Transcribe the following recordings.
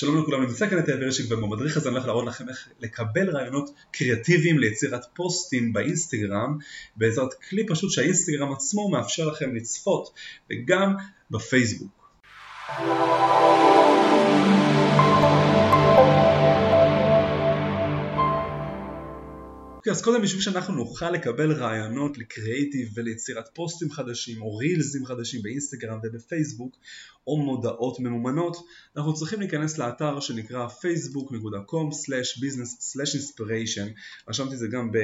שלום לכולם, נמצא כאן את האברשיק ובמדריך הזה אני הולך להראות לכם איך לקבל רעיונות קריאטיביים ליצירת פוסטים באינסטגרם בעזרת כלי פשוט שהאינסטגרם עצמו מאפשר לכם לצפות וגם בפייסבוק. אוקיי, אז קודם בשביל שאנחנו נוכל לקבל רעיונות לקריאיטיב וליצירת פוסטים חדשים או רילזים חדשים באינסטגרם ובפייסבוק או מודעות ממומנות, אנחנו צריכים להיכנס לאתר שנקרא facebook.com/business/inspiration רשמתי את זה גם ב...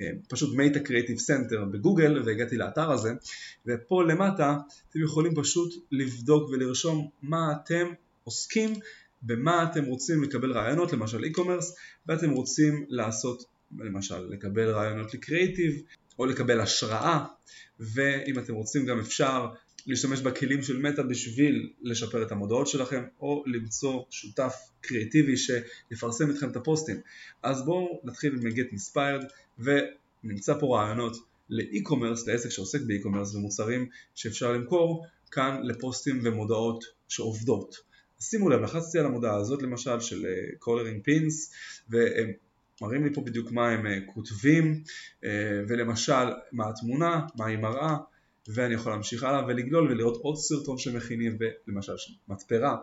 אה, פשוט Meta Creative Center בגוגל והגעתי לאתר הזה ופה למטה אתם יכולים פשוט לבדוק ולרשום מה אתם עוסקים במה אתם רוצים לקבל רעיונות למשל e-commerce ואתם רוצים לעשות למשל לקבל רעיונות לקריאיטיב או לקבל השראה ואם אתם רוצים גם אפשר להשתמש בכלים של מטא בשביל לשפר את המודעות שלכם או למצוא שותף קריאיטיבי שיפרסם אתכם את הפוסטים. אז בואו נתחיל עם get inspired ונמצא פה רעיונות ל e-commerce, לעסק שעוסק ב e-commerce ומוצרים שאפשר למכור כאן לפוסטים ומודעות שעובדות. שימו לב, לחצתי על המודעה הזאת למשל של coloring uh, pens והם מראים לי פה בדיוק מה הם אה, כותבים אה, ולמשל מה התמונה, מה היא מראה ואני יכול להמשיך הלאה ולגלול ולראות עוד סרטון שמכינים ולמשל מתפרה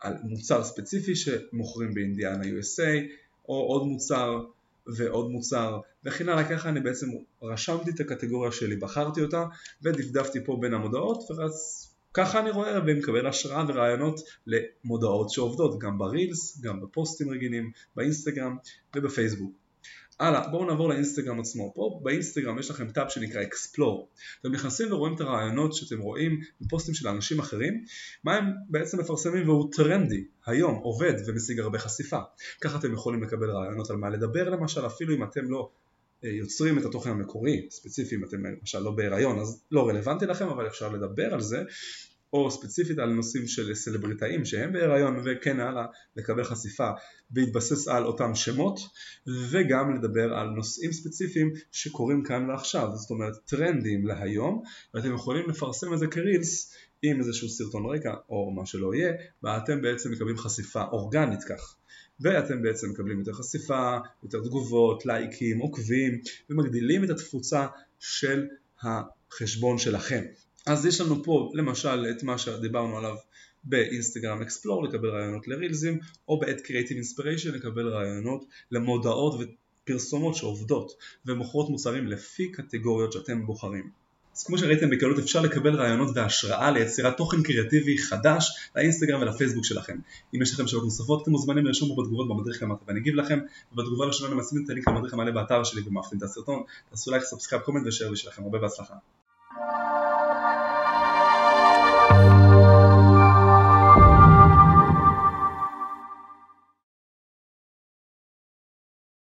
על מוצר ספציפי שמוכרים באינדיאנה USA או עוד מוצר ועוד מוצר. וכן הלאה ככה אני בעצם רשמתי את הקטגוריה שלי, בחרתי אותה ודפדפתי פה בין המודעות ורץ ככה אני רואה ומקבל השראה ורעיונות למודעות שעובדות גם ברילס, גם בפוסטים רגילים, באינסטגרם ובפייסבוק. הלאה, בואו נעבור לאינסטגרם עצמו. פה באינסטגרם יש לכם טאב שנקרא Explore. אתם נכנסים ורואים את הרעיונות שאתם רואים בפוסטים של אנשים אחרים, מה הם בעצם מפרסמים והוא טרנדי, היום, עובד ומשיג הרבה חשיפה. ככה אתם יכולים לקבל רעיונות על מה לדבר למשל, אפילו אם אתם לא יוצרים את התוכן המקורי, ספציפי אם אתם למשל לא בהיריון אז לא רלוונטי לכם אבל אפשר לדבר על זה או ספציפית על נושאים של סלבריטאים שהם בהיריון וכן הלאה לקבל חשיפה בהתבסס על אותם שמות וגם לדבר על נושאים ספציפיים שקורים כאן ועכשיו. זאת אומרת טרנדים להיום ואתם יכולים לפרסם את זה כרילס עם איזשהו סרטון רקע או מה שלא יהיה ואתם בעצם מקבלים חשיפה אורגנית כך ואתם בעצם מקבלים יותר חשיפה, יותר תגובות, לייקים, עוקבים ומגדילים את התפוצה של החשבון שלכם. אז יש לנו פה למשל את מה שדיברנו עליו באינסטגרם אקספלור לקבל רעיונות לרילזים או בעת קריאיטיב אינספיריישן לקבל רעיונות למודעות ופרסומות שעובדות ומוכרות מוצרים לפי קטגוריות שאתם בוחרים. אז כמו שראיתם בקלות אפשר לקבל רעיונות והשראה ליצירת תוכן קריאטיבי חדש לאינסטגרם ולפייסבוק שלכם. אם יש לכם שאלות נוספות אתם מוזמנים לרשום פה בתגובות במדריך למטה ואני אגיב לכם. ובתגובה הראשונה אני משים את הלינק למדריך המלא באתר שלי ומאפים את הסרטון תעשו לייק, subscribe, comment ו share בשבילכם. הרבה בהצלחה